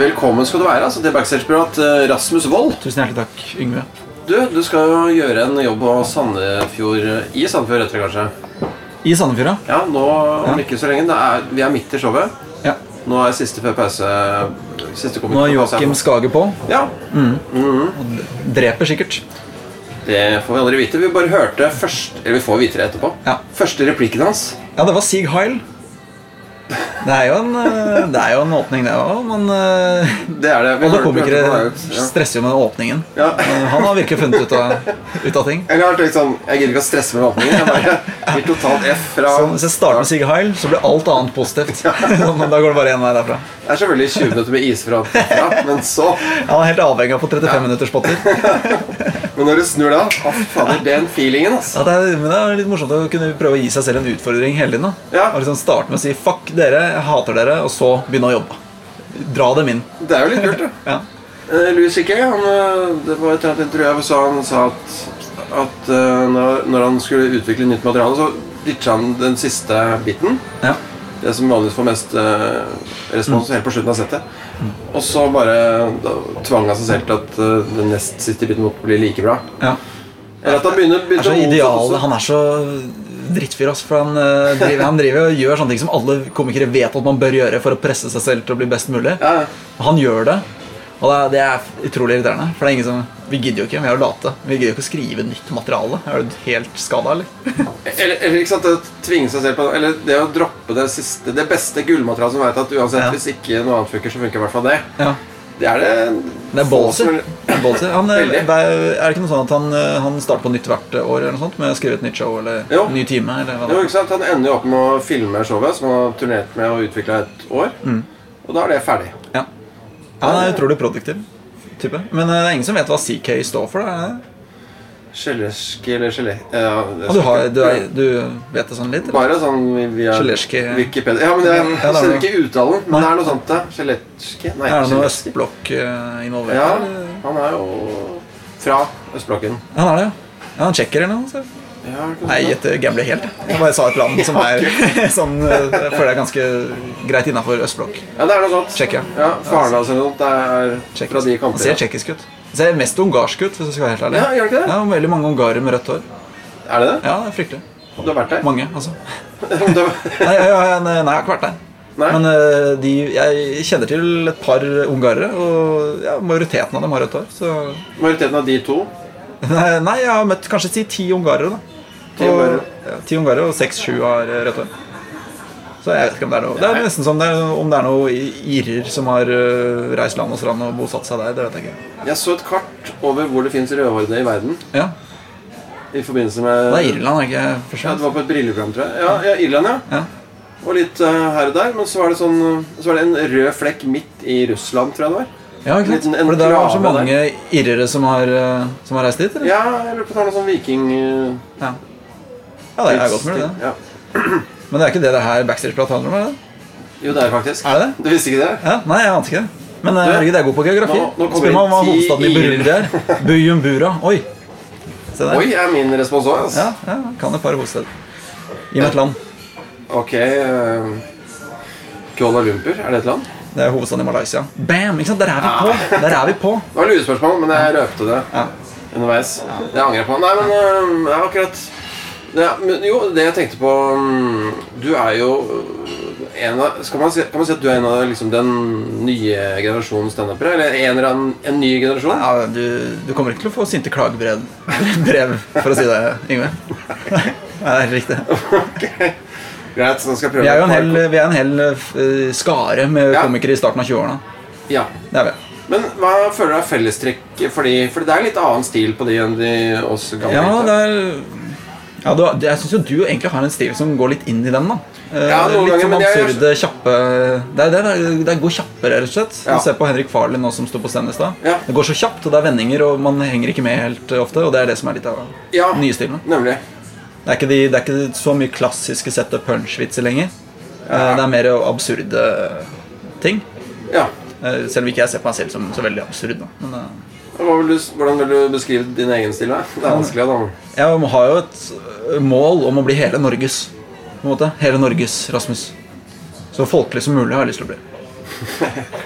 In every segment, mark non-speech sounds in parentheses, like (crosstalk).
Velkommen skal du være altså, til backstage-prat Rasmus Wold. Tusen hjertelig takk, Yngve. Du, du skal jo gjøre en jobb på Sandefjord i Sandefjord etter kanskje? I Sandefjord, ja. Ja, nå om Ja. ikke så lenge. Er, vi er midt i showet. ja. Nå er siste før pause. Siste Nå er Joakim Skage på. Ja, Dreper sikkert. det får vi aldri vite. Vi bare hørte først Eller vi får vite det etterpå. Ja. Første replikken hans. Ja, det var Sig Heil. (laughs) Det er jo en, eh, det er jo en åpning, det òg, men eh, Det er det. Alle komikere. Ja. stresser jo med åpningen. Ja. Eh, Han har virkelig funnet ut av, ut av ting. Jeg har tenkt sånn Jeg gidder ikke å stresse med åpningen. Jeg bare gir totalt F fra Så hvis jeg starter med Sig Heil, så blir alt annet positivt. (laughs) Men da går det bare én vei derfra. Det er selvfølgelig 20 minutter med is fra, men så Han er helt avhengig av å få 35 minutters spotter. (laughs) Men når du snur da å fader, den feelingen, altså. Ja, det er, men det er litt morsomt å kunne prøve å gi seg selv en utfordring hele tiden. da Ja. Og liksom Starte med å si 'fuck dere, jeg hater dere', og så begynne å jobbe. Dra dem inn. Det er jo litt kult, da. (laughs) Ja. Eh, Louis C.K. han, eh, det var et intervju jeg så han sa at, at eh, når, når han skulle utvikle nytt materiale, så ditcha han den siste biten. Ja. Det som vanligvis får mest uh, respons helt på slutten av settet. Og så bare da, tvang han seg selv til at uh, den nest siste biten måtte bli like bra. ja. Eller at han begynner, begynner er så ideal. Han er så drittfyr, altså, for han, uh, driver, han driver og gjør sånne ting som alle komikere vet at man bør gjøre for å presse seg selv til å bli best mulig. Ja, Han gjør det, og det er, det utrolig irriterende. For det er ingen som Vi gidder jo ikke, vi er jo late. Vi gidder jo ikke å skrive nytt materiale. Er du helt skada, eller? Eller, eller ikke sant, det tvinge seg selv på Eller det å droppe det siste Det beste gullmaterialet som vet at uansett Ja. hvis ikke noe annet funker, så funker i hvert fall det. Ja. Det er det Det er få ballsy. Det er. Han, eh, er det ikke noe sånn at han, eh, han starter på nytt hvert år eller noe sånt, med å skrive et nytt show eller Jo. ny time? Eller Jo, ikke sant? Han ender jo opp med å filme showet, som han har turnert med og utvikla et år. Mm. Og da er det ferdig. Ja. Han er utrolig produktiv type. Men eh, det er ingen som vet hva CK står for. Er det? Gelerski eller gelé... Ja, det du, har, du, er, du vet det sånn litt? Eller? Bare sånn via Sjeleski Wikipedia. Ja, men det, Ja, jeg er kjenner ikke uttalen, men Nei. det er noe sånt. det. Geletski? Nei, Er det noe østblokk eh, involvert? Ja, eller? han er jo fra østblokken. Han er det, ja. Ja, han tsjekker eller noe? Så. Ja, Nei, jeg gambler helt. jeg. Jeg bare sa et land som er (laughs) (laughs) sånn eh, Jeg føler det er ganske greit innafor østblokk. ja, det er noe sånt. Tsjekkia. Ja, Faren hans eller noe sånt. Er fra de Han ser kampene. tsjekkisk ut. Ser mest ungarsk ut, hvis jeg skal være helt ærlig. Ja, gjør det ikke det? Ja, Veldig mange ungarer med rødt hår. Er det det? Ja, det er fryktelig. Du har vært der? Mange, altså. (laughs) Nei, ja, ja, nei, jeg har ikke vært der. Nei? Men eh, de, jeg kjenner til et par ungarere, og ja, majoriteten av dem har rødt hår. Så Majoriteten av de to (laughs) Nei, nei, jeg har møtt kanskje si ti ungarere. da Ti Og- ungarere. Ja, ti ungarere, og seks-sju har eh, rødt hår. Så jeg vet ikke om det er noe Det er nesten som det er, om det er noe irer som har eh, reist land og strand og bosatt seg der. Det vet jeg ikke. Jeg så et kart over hvor det fins rødhårede i verden. Ja, I forbindelse med Det er Irland, ikke først? Ja, det var på et brilleprogram, tror jeg. Ja, ja Irland, ja. Ja. Og litt eh, her og der. Men så var det sånn Så var det en rød flekk midt i Russland, tror jeg det var. Ja, ikke sant? For det er så mange irrere som har, eh, som har reist dit? Eller? Ja, jeg lurer på om det er noe sånn viking... Ja. ja, det er godt mulig, det. Ja. (clears throat) Men det er ikke det det her backstage-prat handler om? er det? Jo, det er faktisk. Er det? Du visste ikke det? Ja, Nei, jeg ante ikke det. Men eh, Du, herregud, jeg er god på geografi. nå- nå Spør meg om hva hovedstaden i. Burundi er. Bujumbura. Oi. Se der. Oi, er min respons òg, altså. Ja, ja, kan et par hovedsteder. Gi meg et land. Ok uh, Kuala Lumpur, er det et land? Det er hovedstaden i Malaysia. Bam! ikke sant? Der er vi på! Der er vi på. Det var lurespørsmål, men jeg røpte det Ja. underveis. Det angrer jeg på. Nei, men ja, akkurat ja, men, Jo, det jeg tenkte på mm, Du er jo øh, en av skal man si, Kan man si at du er en av liksom, den nye generasjonen standupere? Eller en eller annen en ny generasjon? Ja, du, du kommer ikke til å få sinte klagebrev, brev, for å si det, Yngve. Nei, (laughs) det er riktig. Greit, så nå skal jeg prøve Vi er jo en hel, vi er en hel eh, skare med Ja. komikere i starten av 20-årene. Ja. Det er vi. Men hva føler du er fellestrekk Fordi, fordi det er litt annen stil på de enn de oss gamle. Ja, det er ja, du, jeg syns jo du egentlig har en stil som går litt inn i den. da Eh, Ja, noen Litt sånn absurde, kjappe Det, er, det, det går kjappere, rett og slett. Ja. Du ser på Henrik Farley nå som sto på scenen i stad. Ja. Det går så kjapt, og det er vendinger, og man henger ikke med helt ofte. Og det er det som er litt av Ja. nye stilen. Nemlig. Det er de, det er ikke så mye klassiske setup punch-vitser lenger. Eh, Det er mer absurde ting. Ja. Eh, Selv om ikke jeg ser på meg selv som så veldig absurd. Da. Men eh, du, hvordan vil du beskrive din egen stil? Det er vanskelig, da. jeg har jo et eh, mål om å bli hele Norges. På en måte. Hele Norges Rasmus. Så folkelig som mulig har jeg lyst til å bli. (laughs)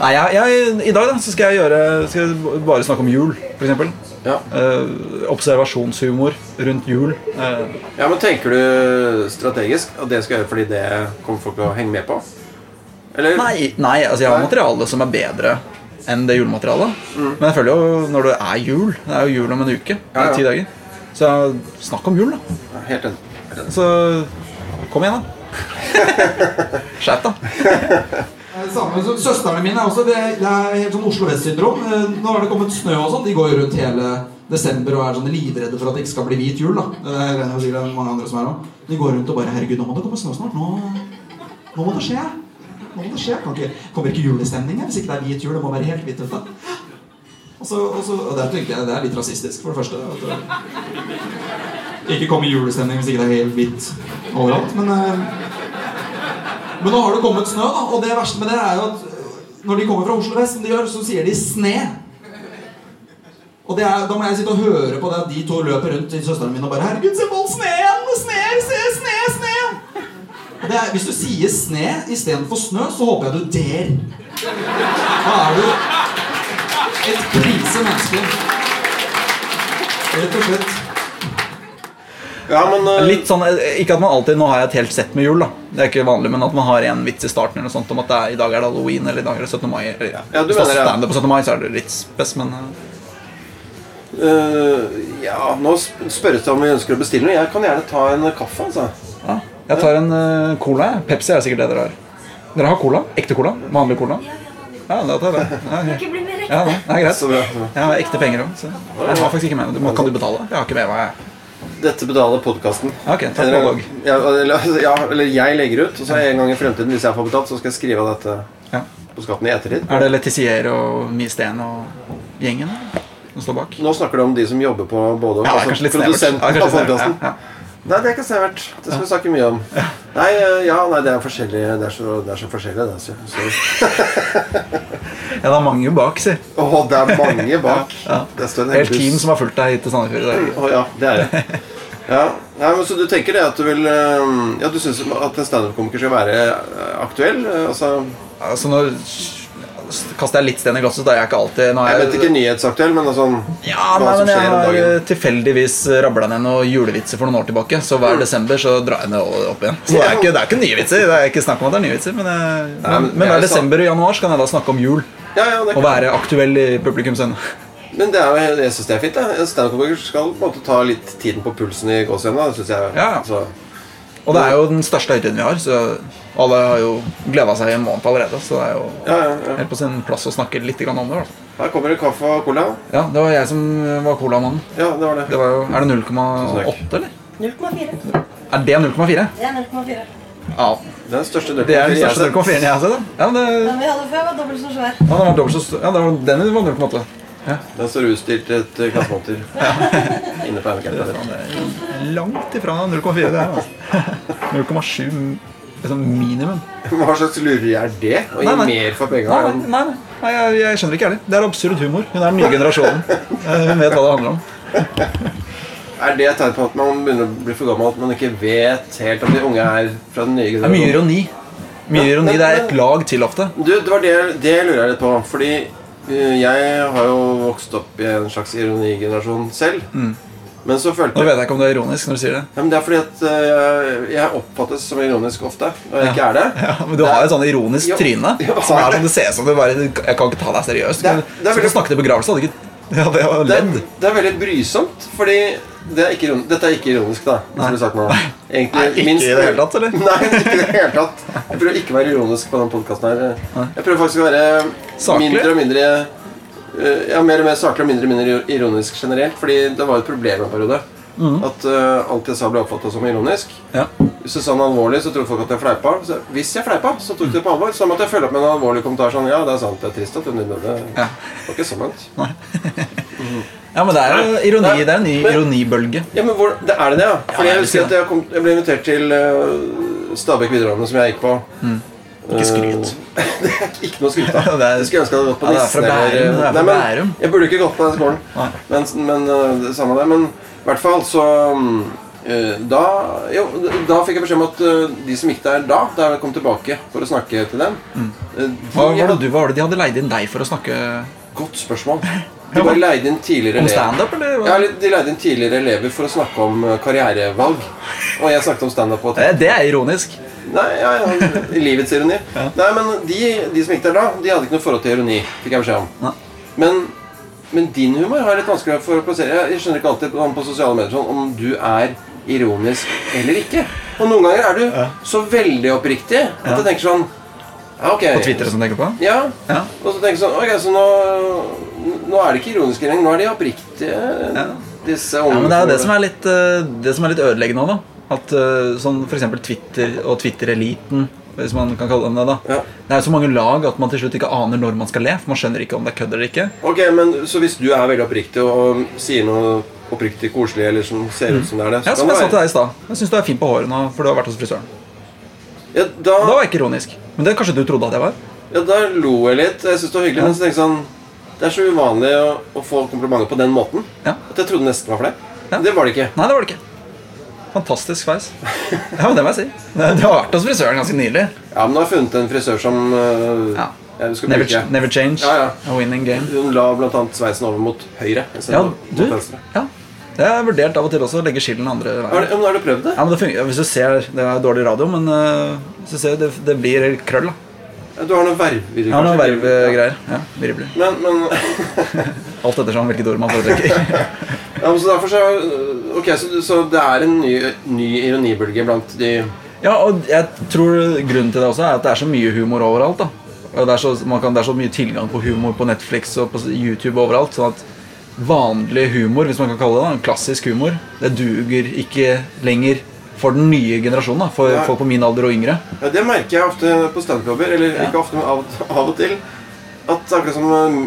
Nei, jeg, jeg, I dag da, så skal jeg gjøre Skal jeg bare snakke om jul, f.eks. Ja. Eh, observasjonshumor rundt jul. Eh, ja, men tenker du strategisk at det skal gjøre fordi det kommer folk til å henge med på? Eller? nei, nei, altså jeg har Nei. materiale som er bedre enn det julematerialet. Mm. Men jeg føler jo når det er jul Det er jo jul om en uke. Ja, ja. ti dager. Så snakk om jul, da. Helt enig. Helt enig. Så kom igjen, da. (laughs) Skjerp deg. Samme som Søstrene mine er også det, det er helt sånn Oslo Vest-syndrom. Eh, Nå har det kommet snø og sånn. De går jo rundt hele desember og er sånn livredde for at det ikke skal bli hvit jul. da Det er det er mange andre som er også. De går rundt og bare Herregud, nå må det komme snø snart. Nå, nå må det skje. Nå må det skje. Kan ikke, kommer ikke julestemning her hvis ikke det er hvit jul. Det må være helt hvitt. ute. Og så, og så, og der tenker jeg det er litt rasistisk, for det første. At det ikke kommer julestemning hvis ikke det er helt hvitt overalt. Men eh, men nå har det kommet snø, da, og det verste med det er jo at øh, når de kommer fra Oslo vest, som de gjør, så sier de 'sne'. Og er, da må jeg sitte og høre på det at de to løper rundt til søsteren min og bare 'Herregud, se på all! Sne! Er, hvis du sier 'sne' istedenfor 'snø', så håper jeg du der. Da er du et prise menneske. Rett og slett. Ja, men uh... Litt sånn, eh, Ikke at man alltid Nå har jeg et helt sett med jul, da. Det er ikke vanlig, men at man har en vits i starten eller noe sånt om at det er, i dag er det halloween eller i dag er det 17. mai. Eller, ja. Ja, du Hvis det mener er standup på 17. mai, så er det litt spes, men uh... eh, Ja, nå spørres det om vi ønsker å bestille noe. Jeg kan gjerne ta en kaffe, altså. Jeg tar en uh, cola. Pepsi er sikkert det dere har. Dere har cola? Ekte cola? Vanlig cola? Ja, da tar jeg det. Ja, ja, det er greit. Jeg har ekte penger òg, jeg har faktisk ikke med meg. Kan du betale? Jeg har ikke med meg Dette betaler podkasten. Ja, ok, takk for Eller, ja, eller, jeg legger ut, og så en gang i fremtiden, hvis jeg får betalt, så skal jeg skrive av dette Ja. på skatten i ettertid. Er det Letizier og Mie Steen og gjengen som står bak? Nå snakker du om de som jobber på både Ja, det er altså, kanskje litt snevert. Ja, Ja, ja. Nei, det er ikke severt. Det skal vi snakke mye om. Nei, eh, ja, nei, det er forskjellig. Det er så, det er så forskjellig, det. Så. (laughs) Ja, det er mange bak, si. Å, det er mange bak. Ja. Det står en Helt hel team som har fulgt deg hit til Sandefjord i dag. Oh, ja, det er det. (laughs) Ja, nei, men Så du tenker det at du vil eh, Ja, du syns at en standup-komiker skal være eh, aktuell? Altså Altså, nå kaster jeg litt sten i glasset, da er jeg ikke alltid er Jeg vet ikke nyhetsaktuell, men altså Ja, hva nei, som men jeg skjer om har Jeg har tilfeldigvis rabla ned noen julevitser for noen år tilbake. Så hver desember så drar jeg det opp igjen. Så det er ikke, det er ikke nye vitser. Det er ikke snakk om at det er nye vitser Men, jeg, Nei, men, men men jeg hver desember og januar så kan jeg da snakke om jul. Ja, ja, det Og være aktuell i publikums øyne. Men det er jo, jeg syns det er fint. jeg. En standup-komiker skal på en måte ta litt tiden på pulsen i gåsehudene. Jeg Ja. Og det er jo den største høytiden vi har, så alle har jo gleda seg i en måned allerede. Så det er jo ja, ja, ja. helt på sin plass å snakke litt grann om det. Altså. Her kommer det kaffe og cola. Ja, det var jeg som var colamannen. Ja, det var det. Det var jo, er det 0,8, eller? 0,4. Er det 0,4? Det er 0,4. Ja. Den største Det er den største 0,4 jeg har sett. Ja, det, Den vi hadde før, var dobbelt så svær. ja, den var dobbelt så stor. Ja, det var, den var 0,8. Den står utstilt et eh, glassmonter (laughs) inne på Det er langt ifra 0,4. det er altså. (laughs) 0,7 liksom minimum. Hva slags lureri er det? Å gi mer for penga? nei, nei, nei. nei jeg, jeg skjønner ikke heller. Det er absurd humor. Hun er den nye generasjonen. Eh, Hun vet hva det handler om. (laughs) Er det et tegn på at man begynner å bli for gammel? At man ikke vet helt om de unge er fra den nye Det er mye generasjonen? ironi. Mye ironi. Det er et lag til ofte. Du, det var det, det lurer jeg litt på. Fordi eh, jeg har jo vokst opp i en slags ironigenerasjon selv. Men så følte Nå vet jeg ikke om det er ironisk når du sier det. ja, men Det er fordi at uh, jeg oppfattes som ironisk ofte, og jeg ikke er det. Ja, men du har et sånn ironisk Jo, tryne. jo, Som er det. sånn, det ser ut som du bare Jeg kan ikke ta deg seriøst. Det det veldig- snakke til begravelse, hadde ikke (laughs) Ja, det var ledd. det er veldig brysomt, fordi det er ikke, dette er ikke ironisk, da. Nei. du. Egentlig, Nei, ikke i det hele tatt, eller? (laughs) Nei, ikke i det hele tatt. Jeg prøver ikke å være ironisk på denne podkasten her. Jeg prøver faktisk å være Saklig? mindre og mindre Ja, mer og mer saklig og mindre og mindre ironisk generelt. Fordi det var et problem en periode. Mm. At uh, alt jeg sa, ble oppfattet som ironisk. Ja. Hvis jeg sa noe alvorlig, så trodde folk at jeg fleipa. Så hvis jeg fleipa, så tok de det på alvor. Så måtte jeg følge opp med en alvorlig kommentar sånn Ja, det er sant, det er trist at hun døde. Det var ikke så langt. ja, men det er jo ironi. Nei, Det er en ny men- ironibølge. Ja, men hvor, det Er det det, ja? Fordi jeg jeg husker at jeg, kom, jeg ble invitert til uh, Stabekk videregående, som jeg gikk på. Ikke skryt. Eh, det (laughs) er ikke noe skryt av. (laughs) Det er- Jeg skulle ønske jeg hadde gått på Ja, det er fra eller- er fra Nei, men Jeg burde ikke gått på den skolen. Men, men uh, det samme det. Men i hvert fall så Eh, Da, jo, da fikk jeg beskjed om at eh, de som gikk der da, da jeg kom tilbake for å snakke til dem eh, de Mm. Hva var, det du, hva var det de hadde leid inn deg for å snakke Godt spørsmål. De bare leide inn tidligere om elever. standup, eller? Ja, de leide inn tidligere elever for å snakke om eh, karrierevalg. Og jeg snakket om standup. det er ironisk. Nei, ja, ja, i livets ironi. (laughs) Nei, men de, de som gikk der da, de hadde ikke noe forhold til ironi. Fikk jeg beskjed om. Men, men din humor har litt vanskelig for å plassere. Jeg- skjønner ikke alltid på, på sosiale medier sånn, om du er ironisk eller ikke. Og noen ganger er du så veldig oppriktig at Ja. jeg tenker sånn ja, okay. På Twitter som tenker på? Ja. Ja. Og så tenker jeg sånn Ok, så nå, nå er det ikke ironiske lenger. Nå er de oppriktige, disse Ja, men Det er jo det som er litt, eh, det som er litt ødeleggende òg, da At uh, sånn eksempel Twitter og Twitter-eliten, hvis man kan kalle dem det. da Ja. Det er så mange lag at man til slutt ikke aner når man skal le. For man skjønner ikke om det er kødd eller ikke. Ok, men Så hvis du er veldig oppriktig og sier noe oppriktig koselig, eller som ser ut som det er det Ja, Som jeg sa til deg i stad. Jeg syns du er fin på håret nå, for du har vært hos frisøren. ja, da, Da var ikke ironisk. Men det kanskje du trodde at jeg var? ja, da lo jeg litt. Jeg syns det var hyggelig, men så tenkte jeg sånn Det er så uvanlig å, å få komplimenter på den måten Ja. at jeg trodde nesten var deg. Ja. Det var det ikke. Nei, det var det ikke. Fantastisk sveis. Ja, men det må jeg si. Du har vært hos frisøren ganske nylig. Ja, men du har funnet en frisør som uh, Ja. Never, bruke. never change. Ja, ja. A winning game. Hun la annet sveisen over mot høyre. Ja, du, mot ja. Det har jeg vurdert av og til også. Legge skillen andre Har, veien. du- ja, men har du prøvd det? Ja, men det fungerer. Hvis du ser, Det er dårlig radio, men uh, hvis du ser, det, det blir krøll. da Du har noen verv i Ja, noen vervgreier. Ja, virvler. Men, men (laughs) Alt ettersom hvilket ord man foretrekker. (laughs) ja, så derfor så Ok, så, så det er en ny, ny ironibølge blant de Ja, og jeg tror grunnen til det også er at det er så mye humor overalt. da Og det er så, man kan, det er så mye tilgang på humor på Netflix og på YouTube overalt. Sånn at vanlig humor, hvis man kan kalle det det, klassisk humor, det duger ikke lenger for den nye generasjonen. da For ja. folk på min alder og yngre. Ja, Det merker jeg ofte på standup-jobber. Eller ikke ofte, men av, av og til. At akkurat som um,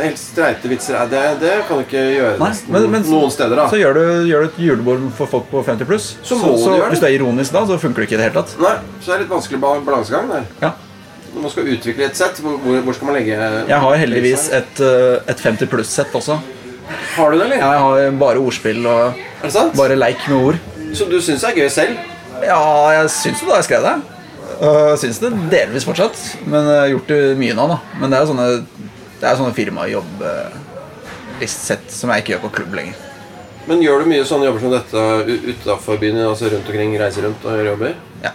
helt streite vitser er det, det kan du ikke gjøre Nei, men- men- noen steder. da Så gjør du, gjør du et julebord for folk på 50 pluss. Så må du gjøre det. Hvis du er ironisk da, så funker det ikke i det hele tatt. Nei, Så det er litt vanskelig balansegang der. Ja. Når man skal utvikle et sett, hvor, hvor skal man legge Jeg har heldigvis et, øh, et 50 pluss-sett også. Har du det, eller? Jeg har bare ordspill og det bare leik med ord. Så du syns er gøy selv? Ja, jeg syns jo da jeg skrev det. Og syns det delvis fortsatt. Men jeg har gjort det mye nå, da. Men det er jo sånne, det er sånne firmajobb-sett som jeg ikke gjør på klubb lenger. Men gjør du mye sånne jobber som dette utafor byen? Altså rundt omkring, reiser rundt og gjør jobber? Ja.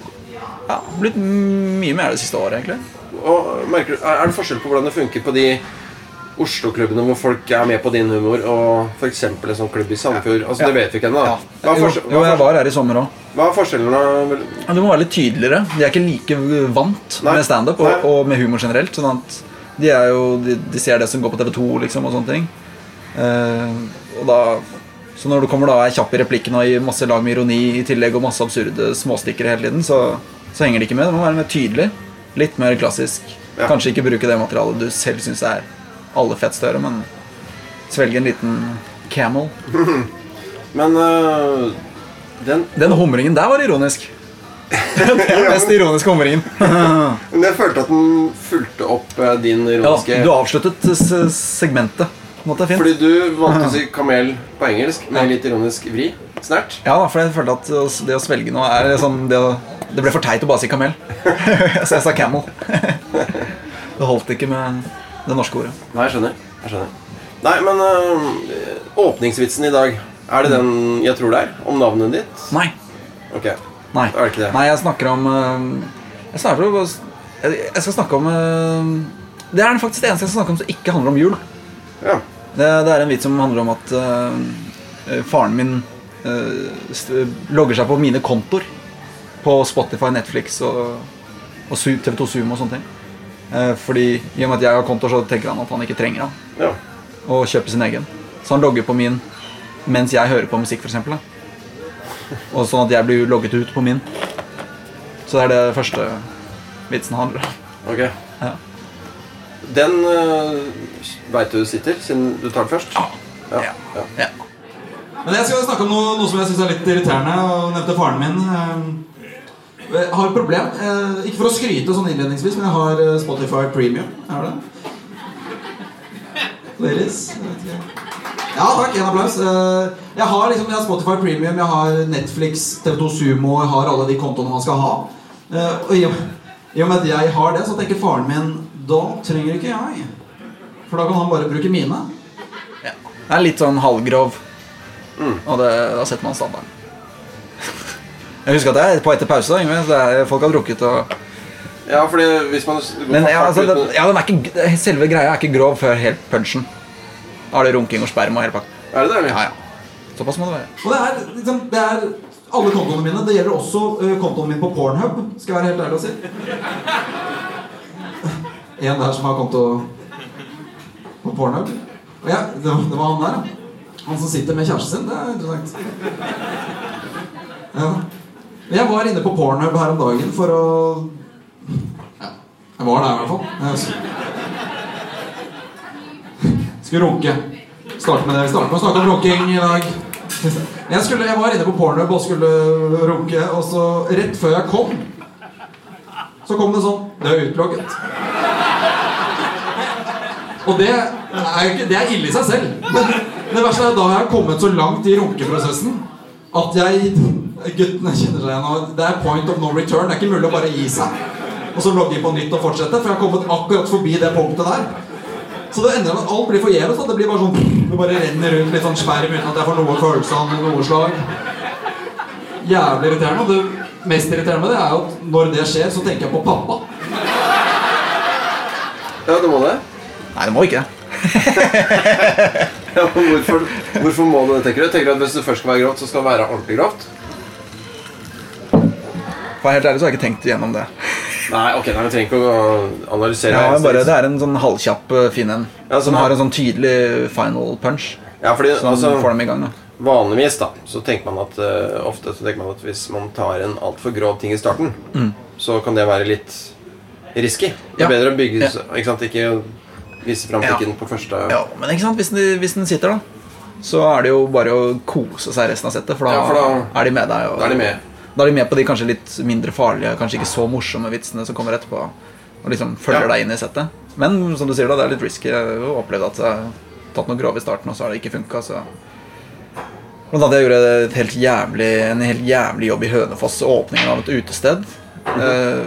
ja Blitt mye mer det siste året, egentlig. Og merker du, Er er det forskjell på hvordan det funker på de Oslo-klubbene hvor folk er med på din humor, og f.eks. en sånn klubb i Sandefjord? Altså, Ja. Det vet vi ikke ennå. Ja. Jo, jo, jeg var her i sommer òg. hva er forskjellene? Ja, Det må være litt tydeligere. De er ikke like vant Nei. med standup og, og med humor generelt. Sånn at de, er jo, de, de ser det som går på TV2 liksom, og sånne ting. Uh, og da, så når du kommer da er kjapp i replikken og gir masse lag med ironi i tillegg og masse absurde småstikkere hele tiden, så, så henger det ikke med. Det må være mer tydelig. Litt mer klassisk. Ja. Kanskje ikke bruke det materialet du selv syns er aller fett større, men svelge en liten camel. (laughs) Men uh, den Den humringen der var ironisk. (laughs) Den mest ironiske humringen. (laughs) Men jeg følte at den fulgte opp din din Ja, ironiske du avsluttet segmentet. Fordi du valgte å si kamel på engelsk med litt ironisk vri. Snert. Ja, for jeg følte at det å svelge noe er sånn Det, å, det ble for teit å bare si kamel. Så jeg sa camel. Det holdt ikke med det norske ordet. Nei, jeg skjønner. Jeg skjønner. Nei, men øh, åpningsvitsen i dag, er det den jeg tror det er? Om navnet ditt? Nei. Ok. Nei. Da er det ikke det. Nei, jeg snakker om øh, Jeg snakker om Jeg skal snakke om øh, Det er faktisk det eneste jeg skal snakke om som ikke handler om jul. Ja. Det, det er en vits som handler om at øh, faren min st- logger seg på mine kontoer. På Spotify, Netflix og, og TV2 Zoom og sånne ting. Eh, fordi i og med at jeg har konto, så tenker han at han ikke trenger han. ja. Og kjøper sin egen. Så han logger på min mens jeg hører på musikk, f.eks. Og sånn at jeg blir logget ut på min. Så det er det første vitsen handler om. Ok. Ja. Den uh, veit du sitter, siden du tar den først? Ja. Ja. ja. Ja. Men jeg skal snakke om noe, noe som jeg syns er litt irriterende. Og nevnte faren min. Eh, Jeg har et problem. Eh, Ikke for å skryte sånn innledningsvis, men jeg har eh, Spotify Premium. Er det? Ladies? Ja, takk. En applaus. Eh, Jeg har liksom, jeg har Spotify Premium, jeg har Netflix, TV2 Sumo, jeg har alle de kontoene man skal ha. Eh, Og i og, i og med at jeg har det, så tenker faren min da trenger ikke jeg. For da kan han bare bruke mine. Det er litt sånn halvgrov. Og det, da setter man standarden. Jeg husker at jeg er på etter pause. da, Yngve, så er, folk har drukket og Ja, fordi hvis man Men ja, altså, det, ja, den er ikke, selve greia er ikke grov før helt punchen. Da er det runking og sperma og hele pakka. Er det det. Ja, ja. Såpass må det være. Og det er, liksom, det er alle kontoene mine. Det gjelder også uh, kontoen min på Pornhub, skal jeg være helt ærlig å si. (laughs) En der som har konto på Pornhub. Og ja, det, var- det var han der, ja. Han som sitter med kjæresten sin. Det er interessant. Ja. Jeg var inne på Pornhub her om dagen for å Ja, jeg var der i hvert fall. Skulle runke. Starte med det. Vi starter med å snakke om runking i dag. Jeg, skulle, jeg var inne på Pornhub og skulle runke, og så rett før jeg kom, så kom det sånn Det er utelukket. Og det er, det er ille i seg selv. Men det verste er at da jeg har kommet så langt i runkeprosessen at jeg Guttene kjenner seg igjen. Det er point of no return. Det er ikke mulig å bare gi seg og så logge inn på nytt og fortsette. For jeg har kommet akkurat forbi det punktet der. Så det ender med at alt blir forgjeves. Det blir bare sånn Det bare renner rundt litt sånn sperm uten at jeg får noe følelse av noe slag. Jævlig irriterende. Og det mest irriterende med det er jo at når det skjer, så tenker jeg på pappa. Ja, det må det. Nei, det må ikke. (laughs) Ja, (laughs) hvorfor, hvorfor må du det, tenker du? Tenker du at Hvis det først skal være grovt, så skal det være ordentlig grovt? For helt ærlig så har jeg ikke tenkt igjennom det. Nei, ok, nei, vi trenger ikke å analysere. Ja, bare, det er en sånn halvkjapp eh, fin en. Ja, som som har en sånn tydelig final punch. Ja, fordi Som altså, får dem i gang. da Vanligvis da, så tenker man at uh, ofte så tenker man at hvis man tar en altfor grov ting i starten, så kan det være litt risky. Det er Mm. Ja. bedre å bygge ja. ikke sant, ikke vise fram Ja. på første Ja, Men ikke sant, hvis den, hvis den sitter, da, så er det jo bare å kose seg resten av settet. For da, Ja, for da- er de med deg. Og, Da er de med. Da er de med på de kanskje litt mindre farlige, kanskje ikke så morsomme vitsene som kommer etterpå. Og liksom følger Ja. deg inn i settet. Men som du sier, da, det er litt risky. Jeg har opplevd at jeg har tatt noe grov i starten, og så har det ikke funka. Blant annet jeg gjorde helt jævlig, en helt jævlig jobb i Hønefoss, åpningen av et utested. Eh,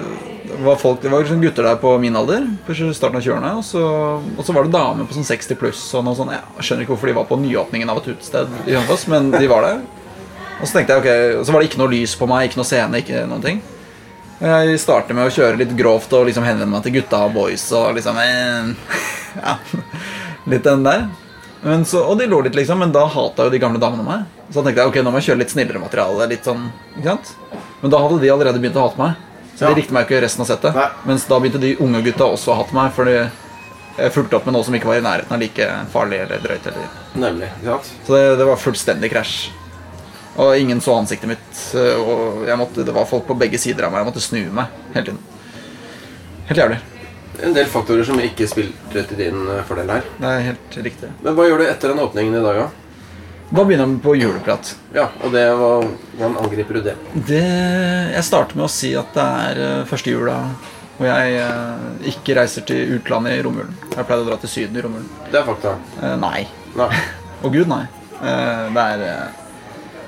Det var, folk, det var liksom gutter der på min alder, på starten av 20-årene. Og, og så var det damer på sånn 60 pluss. Og sånn, jeg skjønner ikke hvorfor de var på nyåpningen av et utested i Hønefoss, men de var der. Og så tenkte jeg, ok, så var det ikke noe lys på meg, ikke noe scene, ikke noen ting. Jeg starter med å kjøre litt grovt og liksom henvende meg til gutta og boys og liksom eh, (laughs) Ja, litt den der. Så, og de lo litt, liksom, men da hata jo de gamle damene meg. Så da tenkte jeg ok, nå må jeg kjøre litt snillere materiale. litt sånn, ikke sant? Men da hadde de allerede begynt å hate meg. Så Ja. likte meg ikke resten av settet. Nei. Mens da begynte de unge gutta også å hate meg, fordi jeg fulgte opp med noe som ikke var i nærheten av like farlig eller drøyt. Eller. Nemlig. ja. Så det, det var fullstendig krasj. Og ingen så ansiktet mitt. eh, Og måtte, det var folk på begge sider av meg. Jeg måtte snu meg hele tiden. Helt jævlig. En del faktorer som ikke spilte til din eh, fordel her. Det er helt riktig. Men hva gjør du etter den åpningen i dag, da? Da begynner vi på juleprat. Ja, og det var, Hvordan angriper du det? Det, jeg starter med å si at det er eh, første jula og jeg eh, ikke reiser til utlandet i romjulen. Jeg pleide å dra til Syden i romjulen. Det er fakta. Eh, nei. Nei. (laughs) Å gud, nei. Eh, det, er,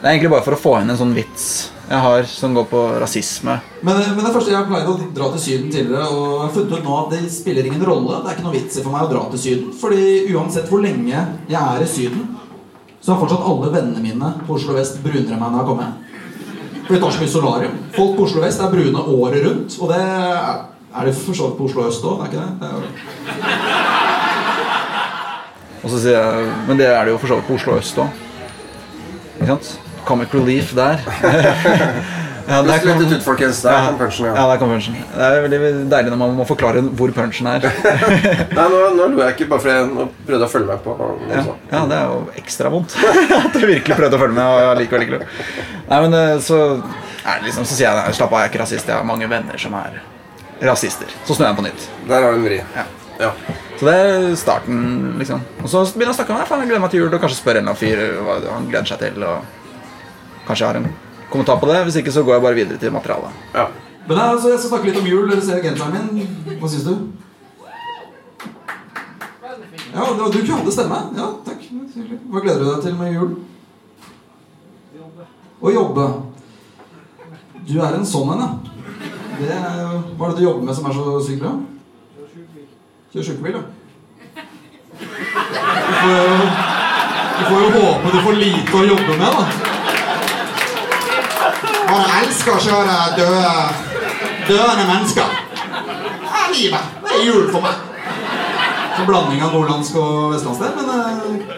det er egentlig bare for å få inn en sånn vits jeg har som går på rasisme. Men, men det første jeg pleide å dra til Syden tidligere, og jeg har funnet ut nå at det spiller ingen rolle. Det er ikke noe vits i for meg å dra til Syden. Fordi uansett hvor lenge jeg er i Syden, så har fortsatt alle vennene mine på Oslo vest brunere enn meg når jeg kommer hjem. For de tar så mye solarium. Folk på Oslo vest er brune året rundt. Og det er, er det for så vidt på Oslo øst òg, er ikke det? det er. Og så sier jeg, Men det er det jo for så vidt på Oslo øst òg. Ikke sant? Comic relief der. (laughs) ja, der kom- ut, folkens. Der Ja. kom punchen, Ja, ja. der kom punchen. Det er veldig deilig når man må forklare hvor punchen er. (laughs) Nei, nå, nå lo jeg ikke bare fordi jeg prøvde å følge meg på Ja, ja, det er jo ekstra vondt. (laughs) At jeg virkelig prøvde å følge med. Og likevel ikke. Nei, men eh, så er det liksom, Så sier jeg slapp av, jeg er ikke rasist. Jeg har mange venner som er rasister. Så snur jeg på nytt. Der har du en vri. Ja. Ja. Så det er starten, liksom. Og så begynner jeg å snakke med meg. Faen, jeg gleder meg til jul. Og kanskje spør en eller annen fyr hva han gleder seg til. Og kanskje jeg har en kommentar på det. Hvis ikke så går jeg bare videre til materialet. ja. Men er, altså, jeg skal snakke litt om jul. Dere ser genseren min. Hva syns du? Ja, det var du kunne hadde stemme. Ja, takk. Hva gleder du deg til med jul? Å jobbe. Du er en sånn en, ja. Det er, hva er det du jobber med som er så sykt bra? Kjøre sjukebil, ja. Du får, jo, du får jo håpe du får lite å jobbe med, da. Jeg elsker å kjøre døde, døende mennesker. Det er livet. Det er jul for meg. Så blanding av nordlandsk og vestlandssted, men eh,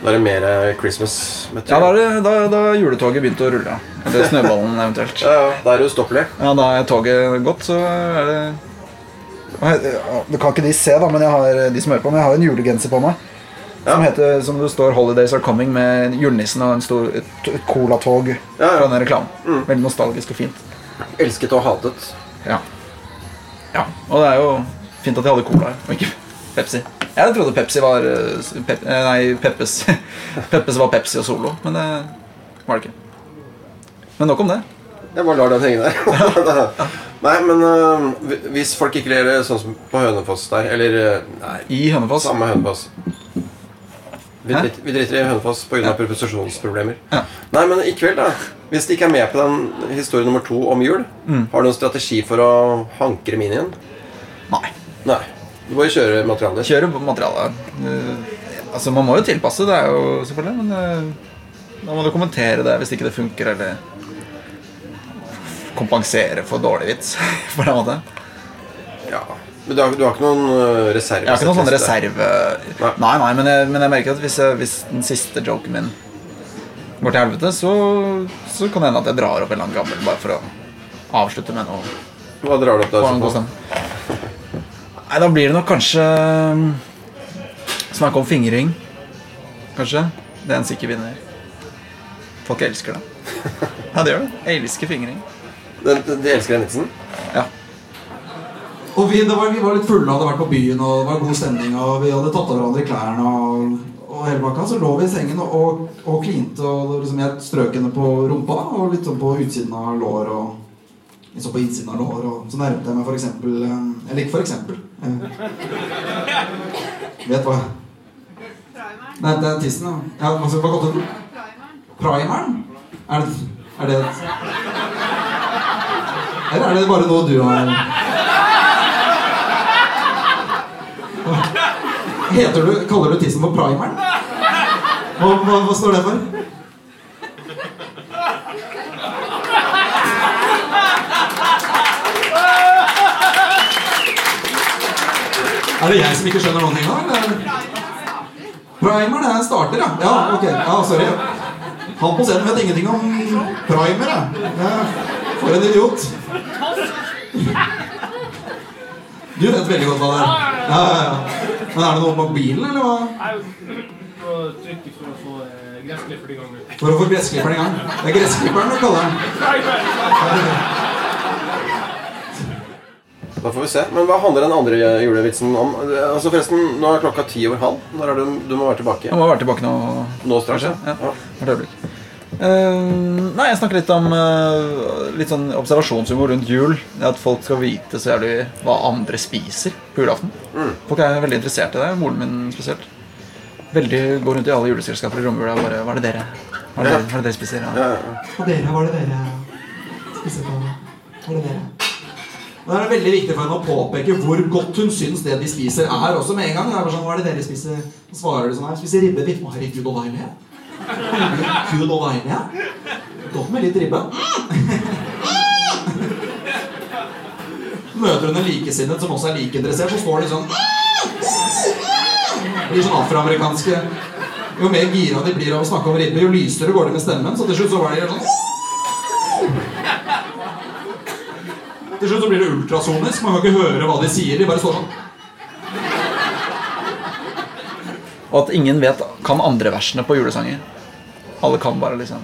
Da er det mer eh, Christmas Ja, da, er det, da, da juletoget begynte å rulle. Eller snøballen eventuelt. Ja, ja, da er det ustoppelig. Ja, da er toget gått, så er det Det kan ikke de se, da, men jeg har, de som hører på, men jeg har en julegenser på meg. Som, heter, som det står 'Holidays Are Coming' med julenissen og en stor, et, et colatog fra den reklamen. Veldig nostalgisk og fint. Elsket og hatet. Ja. ja. Og det er jo fint at de hadde cola og ikke Pepsi. Jeg trodde Pepsi var eh, pep, eh, Nei, Peppes (laughs) Peppes var Pepsi og Solo, men det var det ikke. Men nok om det. Jeg bare lar den henge der. (laughs) Nei, men uh, hvis folk ikke ler sånn som på Hønefoss der Eller nei, I Hønefoss. samme Hønefoss. Vi, dritt, vi driter i Hønefoss pga. Ja. proposisjonsproblemer. Ja. Nei, men i kveld, da. Hvis de ikke er med på den historie nummer to om jul, Mm. har du noen strategi for å hankre minien? Nei. Nei. Du må jo kjøre materialet. Kjøre materialet. Uh, altså, man må jo tilpasse, det er jo selvfølgelig, men uh, da må du kommentere det hvis ikke det funker, eller kompensere for dårlig vits, (laughs) på en måte. Ja. Men du har, du har ikke noen øh, reserve? Jeg har ikke noen sånne reserve... Nei. Nei, nei, men jeg, men jeg merker at hvis, jeg, hvis den siste joken min går til helvete, så, så kan det hende at jeg drar opp en eller annen gammel bare for å avslutte med noe Hva drar du opp da? Nei, da blir det nok kanskje um, Snakke om fingring. Kanskje. Det er en sikker vinner. Folk elsker det. (laughs) Ja, det gjør det. Jeg elsker fingring. Den- den- De elsker den vitsen? Ja. Og vi, var, vi var litt fulle, hadde vært på byen, og det var god stemning, og vi hadde tatt av hverandre klærne og, og hele bakka. Så lå vi i sengen og, og, og klinte, og liksom jeg strøk henne på rumpa, og litt sånn på utsiden av lår og sånn på innsiden av lår. Og så nærmet jeg meg for eksempel eh, Eller ikke for eksempel. eh, Vet hva Nei, det er tissen, ja. ja altså, hva kalte du den? Primeren? Er det, er det et Eller er det bare noe du har du, Kaller du tissen for primeren? Hva, hva, hva står det for? Er det jeg som ikke skjønner noen ting av? Primer, det er en starter, ja. Ja, ok. Ja, sorry. Han på scenen vet ingenting om primer, ja. ja. For en idiot. Du vet veldig godt hva det er. Ja, ja, ja. Men er det noe på bilen, eller hva? Jeg må trykke for å få eh, gressklipper i gang. For å få gressklipperen i gang. Det er gressklipperen du kaller den. Da får vi se. Men hva handler den andre julevitsen om? Altså forresten, Nå er klokka ti over halv. Når er det du må være tilbake? Jeg må være tilbake nå. Nå straks? ja. Ja. Ja. Eh, nei, jeg snakker litt om uh, Litt sånn observasjonshumor rundt jul. At folk skal vite så jævlig hva andre spiser på julaften. Mm. Folk er veldig interessert i det. Moren min spesielt. Veldig Går rundt i alle juleselskaper i romjula og bare Hva er det dere Hva er det dere, hva er det dere spiser? Ja. Ja, ja. Og dere, hva er det dere spiser på? Hva er det dere? Det er veldig viktig for henne å påpeke hvor godt hun syns det de spiser, er. Også med en gang. Det er bare sånn, hva er det dere spiser? Så svarer de sånn her. Spiser ribbe. Må herregud og deilig. Herregud og deilig. Godt med litt ribbe. Møter hun en likesinnet som også er like interessert, så står de sånn Blir sånn afroamerikanske Jo mer gira de blir av å snakke om ribbe, jo lysere går det med stemmen. Så til slutt så var de sånn Til slutt så blir det ultrasonisk. Man kan ikke høre hva de sier. De bare står sånn. Og at ingen vet kan andre versene på julesanger. Alle kan bare liksom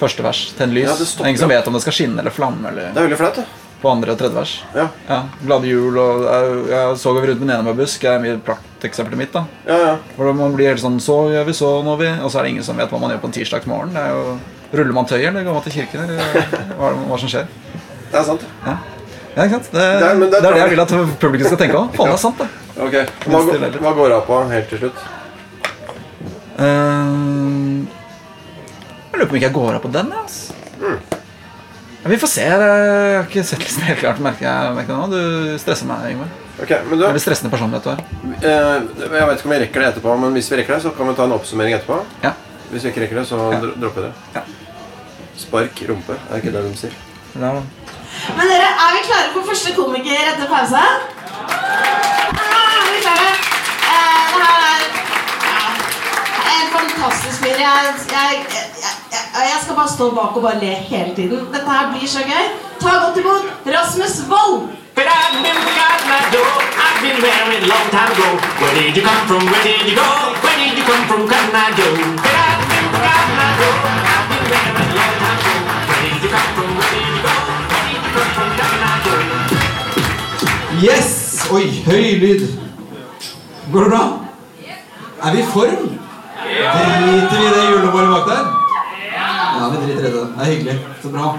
første vers. Tenn lys. Ja, det det stopper. er ingen som vet om det skal skinne eller flamme eller Det er veldig flaut, det. på andre og tredje vers. Ja. Ja, Glade jul og Jeg, jeg så over rundt med enebærbusk. er mye prakteksempelet mitt. da Ja, ja. For man blir helt sånn Så gjør vi, så når vi Og så er det ingen som vet hva man gjør på en tirsdagsmorgen. Det er jo Ruller man tøy, eller går man til kirken, eller hva, er det- hva som skjer? Det er sant. Ja, ja ikke sant? Det, Det er- det, det er det jeg vil at publikum skal tenke òg. Faen, det er sant, det. Ok, Hva, hva går av på helt til slutt? Eh, jeg lurer på om ikke jeg går av på den. jeg, Altså. Ja, vi får se. Jeg har ikke sett listen helt klart. merker jeg, merker jeg nå. Du stresser meg, Ingvar. Ok, men du, Veldig stressende personlighet du har. eh, Jeg vet ikke om vi rekker det etterpå, men hvis vi rekker det, så kan vi ta en oppsummering etterpå. Ja. Hvis vi ikke rekker det, så Ja. dro- dropper vi det. Ja. Spark rumpe, er ikke det de sier? Er- Men dere, er vi klare for første komiker etter pause? Fantastisk. Jeg, jeg, jeg, jeg, jeg skal bare stå bak og bare le hele tiden. Dette her blir så gøy. Ta godt imot Rasmus Wold! But I've been forgotten my door. I've been married a long time ago. Where did you come from? Where did you go? Where did you come from? Can I go? But I've been forgotten my door. I've been married a long time ago. Where did you come from? Where did you go? Where did you come from? Can I go? Yes! Oi, høy lyd. Går det bra? Er vi i form? Driter vi det julebordet bak der? Ja, vi driter i det. Det er hyggelig. Så bra.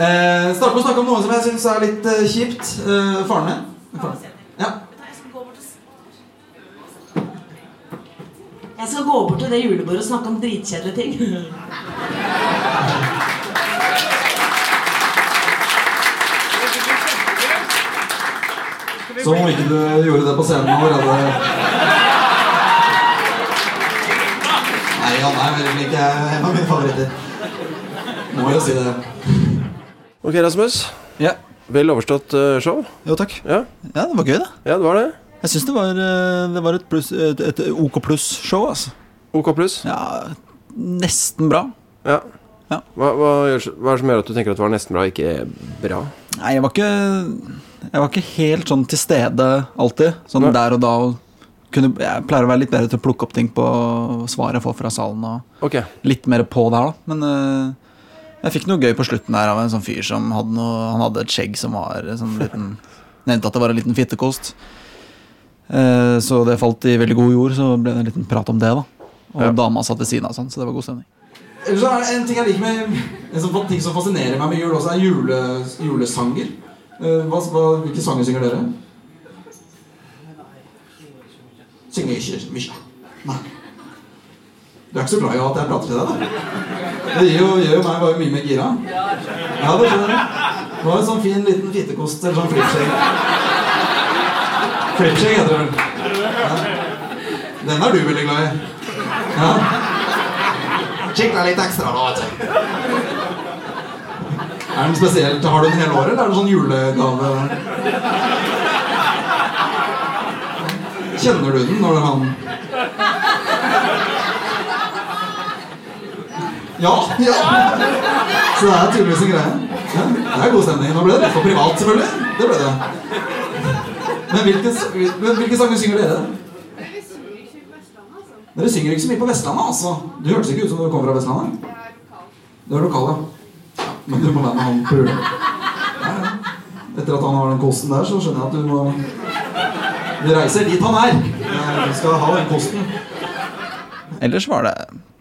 Eh, Starte med å snakke om noe som jeg syns er litt eh, kjipt. Eh, faren min. Faren. Ja. Jeg skal gå bort til det julebordet og snakke om dritkjedelige ting. Som om ikke du gjorde det på scenen allerede. Han er veldig flink. Jeg er en av mine favoritter. Må jo si det. Ok, Rasmus. Ja. Vel overstått eh, show. Jo, takk. Ja, Ja, det var gøy, det. ja det var det. Jeg syns det var, eh, det var et, plus, et, et OK pluss-show. Altså. OK pluss. Ja, nesten bra. Ja. Ja. Hva, hva, gjør, hva er det som gjør at du tenker at det var nesten bra, ikke bra? Nei, jeg var ikke Jeg var ikke helt sånn til stede alltid. Sånn Nei. der og da. og Kunne, jeg pleier å være litt bedre til å plukke opp ting på svaret jeg får fra salen. Og okay. litt mer på der, da. Men uh, jeg fikk noe gøy på slutten der av en sånn fyr som hadde noe Han hadde et skjegg som var sånn liten (laughs) Nevnte at det var en liten fittekost. Uh, så det falt i veldig god jord, så ble det en liten prat om det, da. Og Ja. dama satt ved siden av, sånn, så det var god stemning. Ellers så er det en ting jeg liker med En sånn ting som fascinerer meg med jul også, er jule, julesanger. Uh, Hva, hva, hvilke sanger synger dere? Synger ikke mye. Nei. Du er ikke så glad i at jeg prater til deg, da? Det gjør jo, gjør jo meg bare mye mer gira. Ja, det skjønner jeg. Det var en sånn fin liten fittekost eller sånn flippskjegg. Flippskjegg heter den. Ja. Den er du veldig glad i. Ja. Kikla litt ekstra da, vet du. Er den spesielt? Har du den hele året, eller er det sånn julegave? Kjenner du den når det er han Ja, ja. Så det er tydeligvis en greie. Ja, det er god stemning. Nå ble det for privat, selvfølgelig. Det ble det. Men hvilke, men hvilke sanger synger dere? Dere synger ikke så mye på Vestlandet, altså. Du hørtes ikke ut som du kom fra Vestlandet. Du er lokal, ja. Men du må være med han på jula. Ja, ja. Etter at han har den kosten der, så skjønner jeg at du må Du reiser dit han er. Vi skal ha den kosten. Ellers var det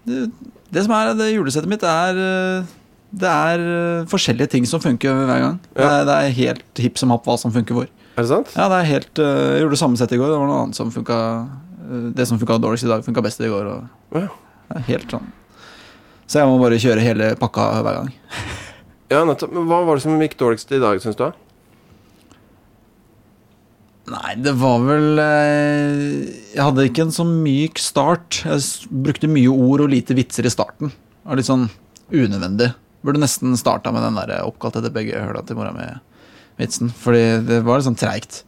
Det, det som er det julesettet mitt, er eh, Det er eh, forskjellige ting som funker hver gang. Det, er, det er helt hipp som happ hva som funker hvor. Er det sant? Ja, det er helt eh, Jeg gjorde det samme settet i går. Det var noe annet som funka Det som funka dårligst i dag, funka best i går. Og, Ja. det er helt sånn Så jeg må bare kjøre hele pakka hver gang. (laughs) Ja, nettopp. Men hva var det som gikk dårligst i dag, syns du? Nei, det var vel eh, Jeg hadde ikke en så myk start. Jeg brukte mye ord og lite vitser i starten. Det var litt sånn unødvendig. Burde nesten starta med den der oppkalt etter begge høla til mora mi-vitsen. Fordi det var litt sånn treigt.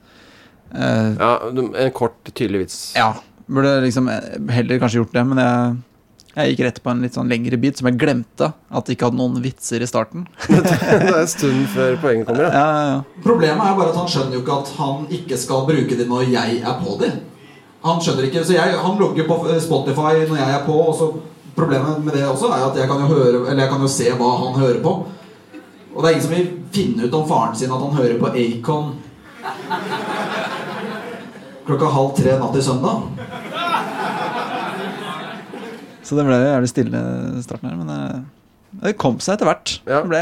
Eh, Ja, En kort, tydelig vits. ja. Burde liksom eh, heller kanskje gjort det, men jeg, jeg gikk rett på en litt sånn lengre bit som jeg glemte at det ikke hadde noen vitser i starten. (laughs) det er en stund før poenget kommer. Ja. Ja, ja, ja. Problemet er bare at han skjønner jo ikke at han ikke skal bruke det når jeg er på det. Han skjønner ikke, så jeg, Han logger på Spotify når jeg er på, og så problemet med det også er at jeg kan jo høre Eller jeg kan jo se hva han hører på. Og det er ingen som vil finne ut om faren sin at han hører på Acon klokka halv tre natt til søndag. Så det ble jævlig stille starten her, men eh, det kom seg etter hvert. Ja. Det ble,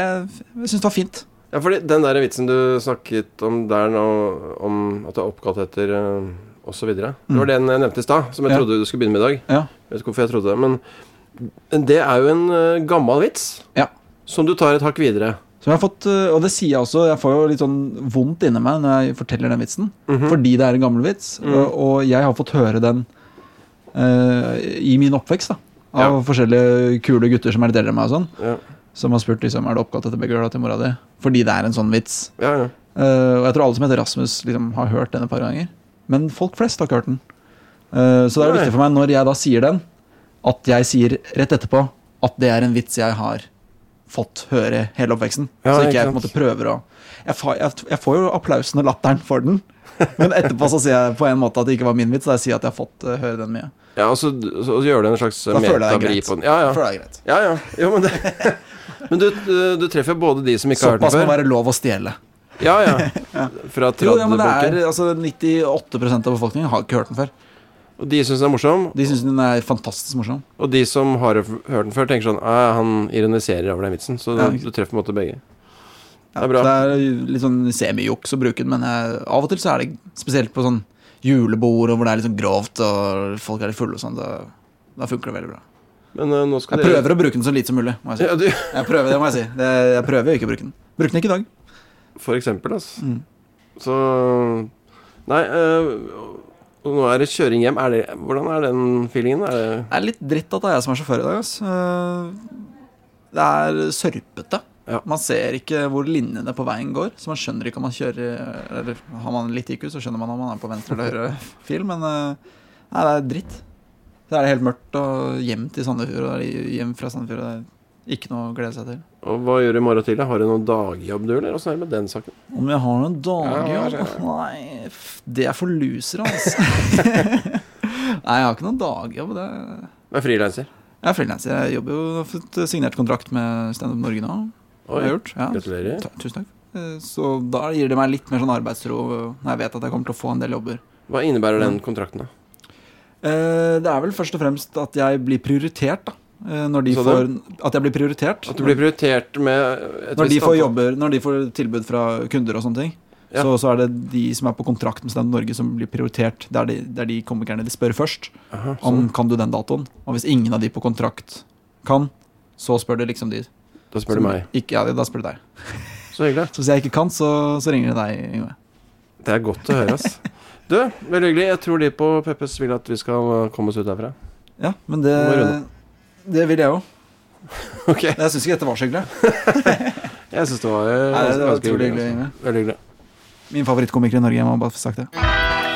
jeg syns det var fint. Ja, fordi Den der vitsen du snakket om der nå, om at det er oppkalt etter uh, osv. Det var den jeg nevnte i stad, som jeg Ja. trodde du skulle begynne med i dag. Ja. Jeg vet ikke hvorfor jeg trodde det, men det er jo en eh, gammel vits ja. som du tar et hakk videre. Som jeg har fått, og det sier jeg også, jeg får jo litt sånn vondt inni meg når jeg forteller den vitsen. Mhm. Fordi det er en gammel vits. Og, og jeg har fått høre den uh, i min oppvekst. da Av Ja. forskjellige kule gutter som er litt eldre enn meg, og sånn Ja, som har spurt liksom, er det oppkalt etter begge til mora di. Fordi det er en sånn vits. ja, ja. Uh, og jeg tror alle som heter Rasmus, liksom, har hørt den et par ganger. Men folk flest har ikke hørt den. Uh, så det er Nei. viktig for meg når jeg da sier den, at jeg sier rett etterpå at det er en vits jeg har fått høre hele oppveksten. Ja, så ikke jeg på en måte prøver å jeg, fa, jeg, jeg får jo applausen og latteren for den. (laughs) Men etterpå så sier jeg på en måte at det ikke var min vits. Da jeg sier at jeg har fått eh, høre den mye. Ja og så, så gjør du en slags metabri på den. Ja, ja. Da føler jeg greit. ja, ja. Jo, men det (laughs) Men du, du treffer både de som ikke har hørt Såpass den må før være lov å stjele. Ja, ja. (laughs) Fra Jo, ja, men det er altså 98% av befolkningen har ikke hørt den før. Og de syns den er morsom. De syns den er fantastisk morsom. Og de som har hørt den før, tenker sånn «Ah, Han ironiserer over den vitsen. Så Ja, du, du treffer på en måte begge. Ja, Det er bra. Det er litt sånn semijuks å bruke den, men jeg, av og til så er det spesielt på sånn julebord og hvor det er sånn grovt og folk er litt fulle og sånn, da, da funker det veldig bra. Men uh, Jeg prøver å bruke den så lite som mulig, må jeg si. ja, du, Jeg prøver, det må jeg si. Det, jeg prøver å ikke bruke den. Bruk den ikke i dag. For eksempel, altså. Mm. Så Nei, uh, nå er det kjøring hjem. Er det, hvordan er den feelingen? Er det Det er litt dritt at det er jeg som er sjåfør i dag, ass. Eh, Det er sørpete. Ja. Man ser ikke hvor linjene på veien går, så man skjønner ikke om man kjører Eller har man litt IQ, så skjønner man om man er på venstre eller høyre (laughs) fil, men eh, nei, det er dritt. Så er det helt mørkt og gjemt i Sandefjord og hjem fra Sandefjord. Det er ikke noe å glede seg til. Og hva gjør du i morgen tidlig? Har du noen dagjobb, du, eller åssen er det med den saken? Om jeg har noen dagjobb? Ja, Nei, det er for losere, altså. (laughs) Nei, jeg har ikke noen dagjobb. Det er Du er frilanser. Jeg er frilanser. Jeg jobber jo har fått signert kontrakt med Stand Up Norge nå. Oi, Har gjort. Ja. gratulerer. Tusen takk. Eh, Så da gir det meg litt mer sånn arbeidsro når jeg vet at jeg kommer til å få en del jobber. Hva innebærer den kontrakten, da? Eh, Det er vel først og fremst at jeg blir prioritert, da. Eh, Når de får At jeg blir prioritert. At du blir prioritert med når de får jobber Når de får tilbud fra kunder og sånne ting. Ja. Så, så er det de som er på kontrakt med Stand Norge, som blir prioritert. Det er de, det er de komikerne de spør først. Aha, Om sånn. kan du den datoen. Og hvis ingen av de på kontrakt kan, så spør de liksom de. Da spør du meg. Ikke, ja, da spør du deg. (laughs) Så hyggelig. Så hvis jeg ikke kan, så, så ringer de deg, Yngve. Det er godt å høre, ass. Du, veldig hyggelig. Jeg tror de på Peppes vil at vi skal komme oss ut derfra. Ja, men det, det vil jeg òg. (laughs) Ok. Jeg syns ikke dette var så hyggelig. (laughs) Jeg syns det var uh, Nei, det var ganske hyggelig. hyggelig. altså. Veldig hyggelig. Min favorittkomiker i Norge. Jeg må bare få sagt det.